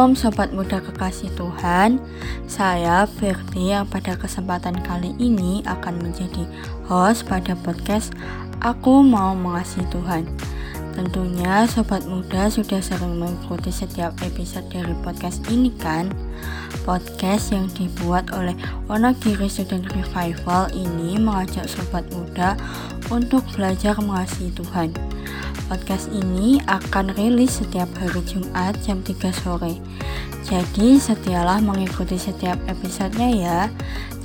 Shalom Sobat Muda Kekasih Tuhan. Saya Firti yang pada kesempatan kali ini akan menjadi host pada podcast Aku Mau Mengasihi Tuhan. Tentunya Sobat Muda sudah sering mengikuti setiap episode dari podcast ini kan? Podcast yang dibuat oleh Wonogiri Student Revival ini mengajak Sobat Muda untuk belajar mengasihi Tuhan Podcast ini akan rilis setiap hari Jumat jam 3 sore. Jadi setialah mengikuti setiap episodenya ya.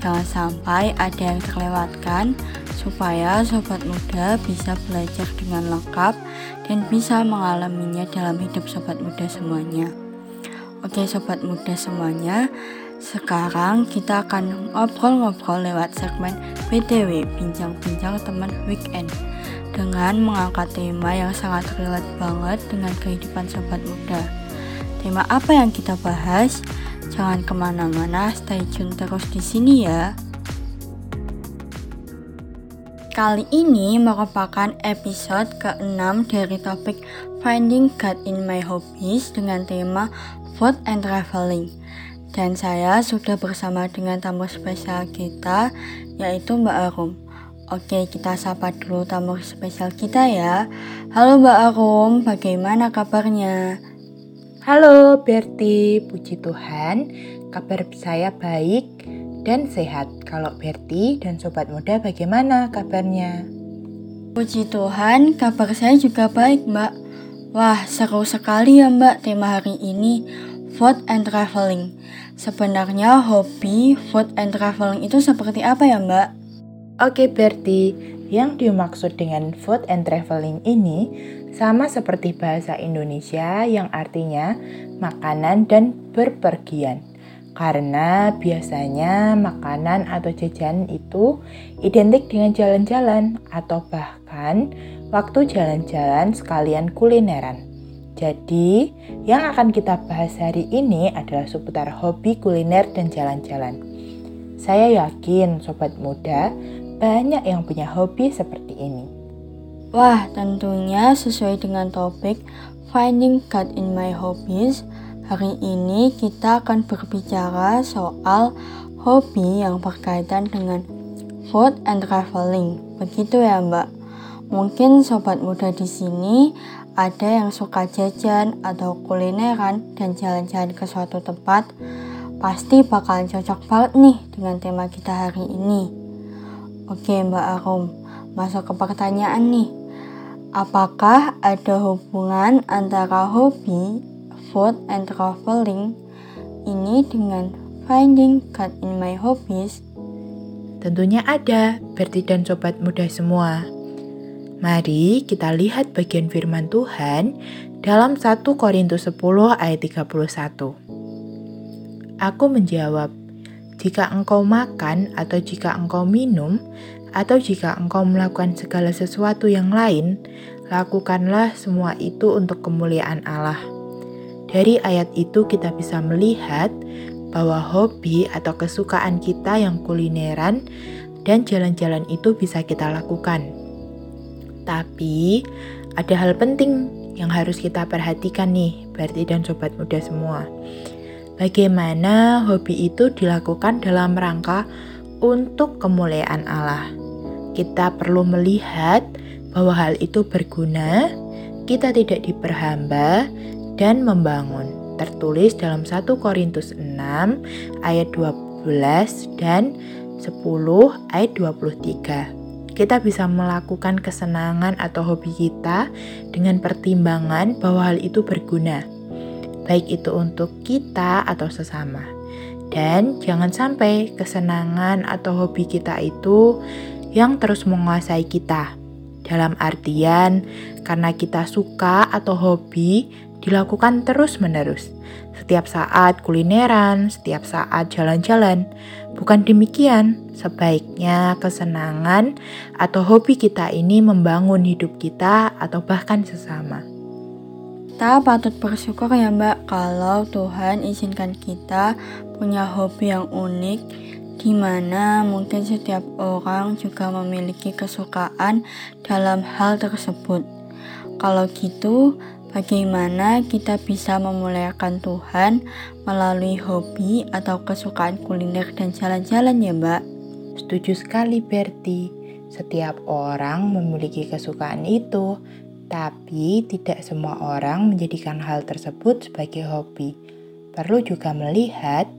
Jangan sampai ada yang terlewatkan supaya sobat muda bisa belajar dengan lengkap dan bisa mengalaminya dalam hidup sobat muda semuanya. Oke sobat muda semuanya, sekarang kita akan ngobrol-ngobrol lewat segmen BTW Bincang-Bincang Teman Weekend dengan mengangkat tema yang sangat relate banget dengan kehidupan sobat muda. Tema apa yang kita bahas? Jangan ke mana-mana, stay tune terus di sini ya. Kali ini merupakan episode ke-6 dari topik Finding God in My Hobbies dengan tema Food and Traveling. Dan saya sudah bersama dengan tamu spesial kita, yaitu Mbak Arum. Oke, kita sapa dulu tamu spesial kita ya. Halo Mbak Arum, bagaimana kabarnya? Halo Berti, puji Tuhan, kabar saya baik dan sehat. Kalau Berti dan sobat muda bagaimana kabarnya? Puji Tuhan, kabar saya juga baik Mbak. Wah, seru sekali ya Mbak tema hari ini, food and traveling. Sebenarnya hobi food and traveling itu seperti apa ya Mbak? Oke Berti, yang dimaksud dengan food and traveling ini sama seperti bahasa Indonesia yang artinya makanan dan berpergian. Karena biasanya makanan atau jajan itu identik dengan jalan-jalan atau bahkan waktu jalan-jalan sekalian kulineran. Jadi, yang akan kita bahas hari ini adalah seputar hobi kuliner dan jalan-jalan. Saya yakin sobat muda banyak yang punya hobi seperti ini. Wah, tentunya sesuai dengan topik Finding God in My Hobbies. Hari ini kita akan berbicara soal hobi yang berkaitan dengan food and traveling. Begitu ya, Mbak. Mungkin sobat muda di sini ada yang suka jajan atau kulineran dan jalan-jalan ke suatu tempat. Pasti bakalan cocok banget nih dengan tema kita hari ini. Oke Mbak Arum, masuk ke pertanyaan nih. Apakah ada hubungan antara hobi, food, and traveling ini dengan finding God in my hobbies? Tentunya ada, Berti dan sobat muda semua. Mari kita lihat bagian firman Tuhan dalam 1 Korintus 10 ayat 31. Aku menjawab, jika engkau makan atau jika engkau minum atau jika engkau melakukan segala sesuatu yang lain, lakukanlah semua itu untuk kemuliaan Allah. Dari ayat itu kita bisa melihat bahwa hobi atau kesukaan kita yang kulineran dan jalan-jalan itu bisa kita lakukan. Tapi ada hal penting yang harus kita perhatikan nih, Berti dan sobat muda semua bagaimana hobi itu dilakukan dalam rangka untuk kemuliaan Allah. Kita perlu melihat bahwa hal itu berguna, kita tidak diperhamba, dan membangun. Tertulis dalam 1 Korintus 6 ayat 12 dan 10 ayat 23 kita bisa melakukan kesenangan atau hobi kita dengan pertimbangan bahwa hal itu berguna baik itu untuk kita atau sesama. Dan jangan sampai kesenangan atau hobi kita itu yang terus menguasai kita. Dalam artian, karena kita suka atau hobi dilakukan terus-menerus. Setiap saat kulineran, setiap saat jalan-jalan. Bukan demikian, sebaiknya kesenangan atau hobi kita ini membangun hidup kita atau bahkan sesama. Kita patut bersyukur ya Mbak kalau Tuhan izinkan kita punya hobi yang unik di mana mungkin setiap orang juga memiliki kesukaan dalam hal tersebut. Kalau gitu, bagaimana kita bisa memuliakan Tuhan melalui hobi atau kesukaan kuliner dan jalan-jalan ya Mbak? Setuju sekali Berti, setiap orang memiliki kesukaan itu, tapi tidak semua orang menjadikan hal tersebut sebagai hobi. Perlu juga melihat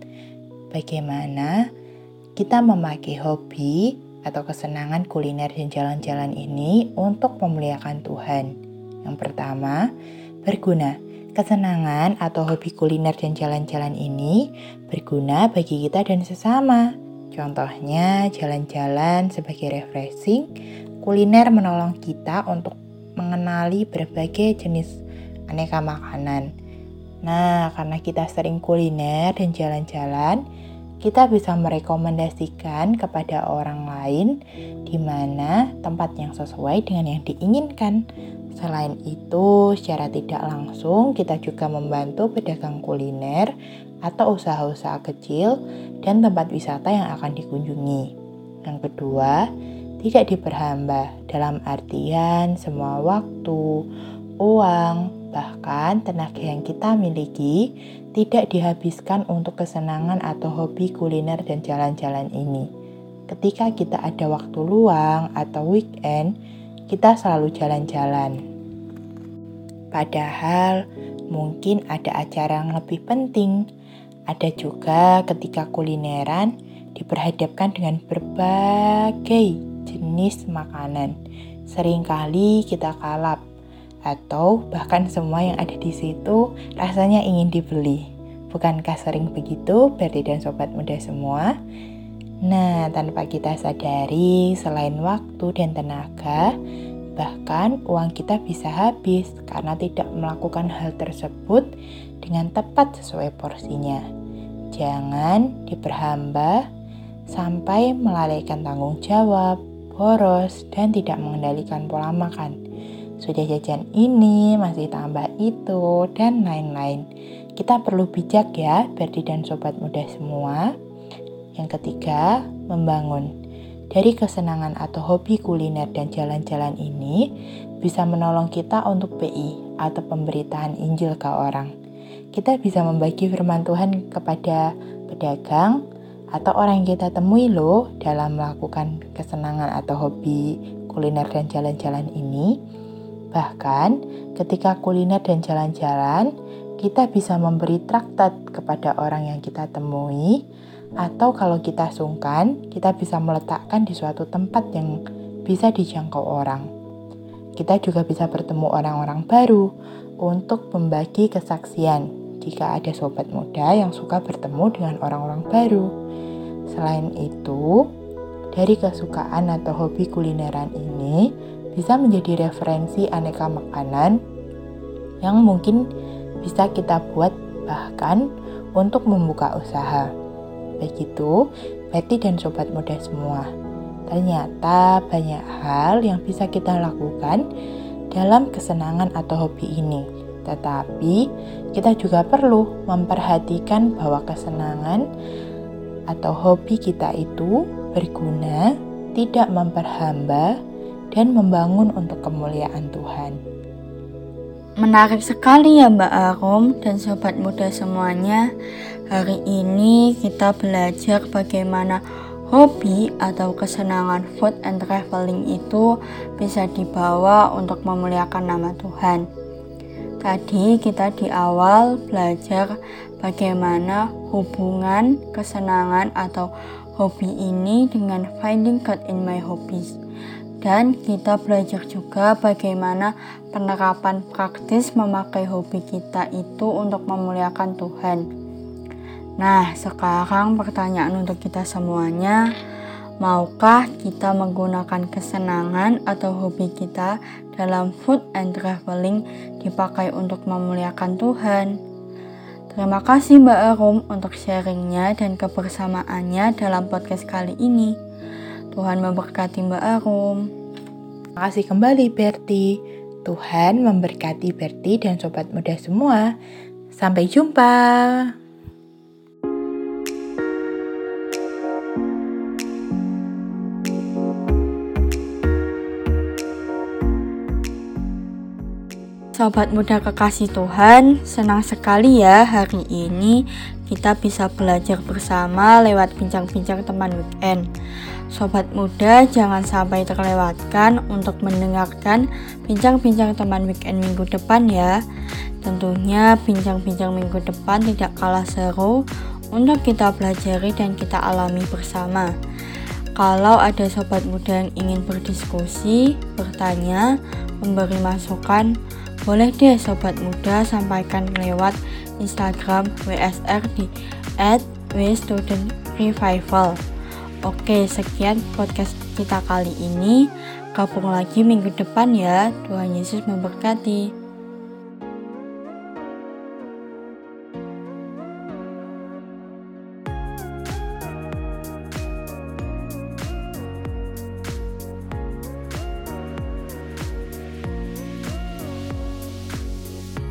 bagaimana kita memakai hobi atau kesenangan kuliner dan jalan-jalan ini untuk memuliakan Tuhan. Yang pertama, berguna. Kesenangan atau hobi kuliner dan jalan-jalan ini berguna bagi kita dan sesama. Contohnya, jalan-jalan sebagai refreshing, kuliner menolong kita untuk mengenali berbagai jenis aneka makanan. Nah, karena kita sering kuliner dan jalan-jalan, kita bisa merekomendasikan kepada orang lain di mana tempat yang sesuai dengan yang diinginkan. Selain itu, secara tidak langsung kita juga membantu pedagang kuliner atau usaha-usaha kecil dan tempat wisata yang akan dikunjungi. Yang kedua, tidak diperhamba dalam artian semua waktu, uang, bahkan tenaga yang kita miliki tidak dihabiskan untuk kesenangan atau hobi kuliner dan jalan-jalan ini. Ketika kita ada waktu luang atau weekend, kita selalu jalan-jalan. Padahal mungkin ada acara yang lebih penting. Ada juga ketika kulineran diperhadapkan dengan berbagai jenis makanan. Seringkali kita kalap atau bahkan semua yang ada di situ rasanya ingin dibeli. Bukankah sering begitu, Berti dan sobat muda semua? Nah, tanpa kita sadari, selain waktu dan tenaga, bahkan uang kita bisa habis karena tidak melakukan hal tersebut dengan tepat sesuai porsinya. Jangan diperhamba sampai melalaikan tanggung jawab, boros, dan tidak mengendalikan pola makan sudah jajan ini, masih tambah itu, dan lain-lain. Kita perlu bijak ya, Berdi dan sobat muda semua. Yang ketiga, membangun. Dari kesenangan atau hobi kuliner dan jalan-jalan ini bisa menolong kita untuk PI atau pemberitaan Injil ke orang. Kita bisa membagi firman Tuhan kepada pedagang atau orang yang kita temui loh dalam melakukan kesenangan atau hobi kuliner dan jalan-jalan ini. Bahkan ketika kuliner dan jalan-jalan, kita bisa memberi traktat kepada orang yang kita temui, atau kalau kita sungkan, kita bisa meletakkan di suatu tempat yang bisa dijangkau orang. Kita juga bisa bertemu orang-orang baru untuk membagi kesaksian jika ada sobat muda yang suka bertemu dengan orang-orang baru. Selain itu, dari kesukaan atau hobi kulineran ini, bisa menjadi referensi aneka makanan yang mungkin bisa kita buat bahkan untuk membuka usaha. Begitu, Betty dan sobat muda semua. Ternyata banyak hal yang bisa kita lakukan dalam kesenangan atau hobi ini. Tetapi kita juga perlu memperhatikan bahwa kesenangan atau hobi kita itu berguna, tidak memperhamba, dan membangun untuk kemuliaan Tuhan. Menarik sekali ya Mbak Arum dan sobat muda semuanya. Hari ini kita belajar bagaimana hobi atau kesenangan food and traveling itu bisa dibawa untuk memuliakan nama Tuhan. Tadi kita di awal belajar bagaimana hubungan kesenangan atau hobi ini dengan finding God in my hobbies dan kita belajar juga bagaimana penerapan praktis memakai hobi kita itu untuk memuliakan Tuhan. Nah, sekarang pertanyaan untuk kita semuanya, maukah kita menggunakan kesenangan atau hobi kita dalam food and traveling dipakai untuk memuliakan Tuhan? Terima kasih Mbak Arum untuk sharingnya dan kebersamaannya dalam podcast kali ini. Tuhan memberkati Mbak Arum. Terima kasih kembali Berti. Tuhan memberkati Berti dan sobat muda semua. Sampai jumpa. Sobat muda kekasih Tuhan, senang sekali ya hari ini kita bisa belajar bersama lewat bincang-bincang teman weekend. Sobat muda jangan sampai terlewatkan untuk mendengarkan bincang-bincang teman weekend minggu depan ya. Tentunya bincang-bincang minggu depan tidak kalah seru untuk kita pelajari dan kita alami bersama. Kalau ada sobat muda yang ingin berdiskusi, bertanya, memberi masukan, boleh deh sobat muda sampaikan lewat Instagram WSR di @wstudentrevival. Oke, sekian podcast kita kali ini. Gabung lagi minggu depan ya. Tuhan Yesus memberkati.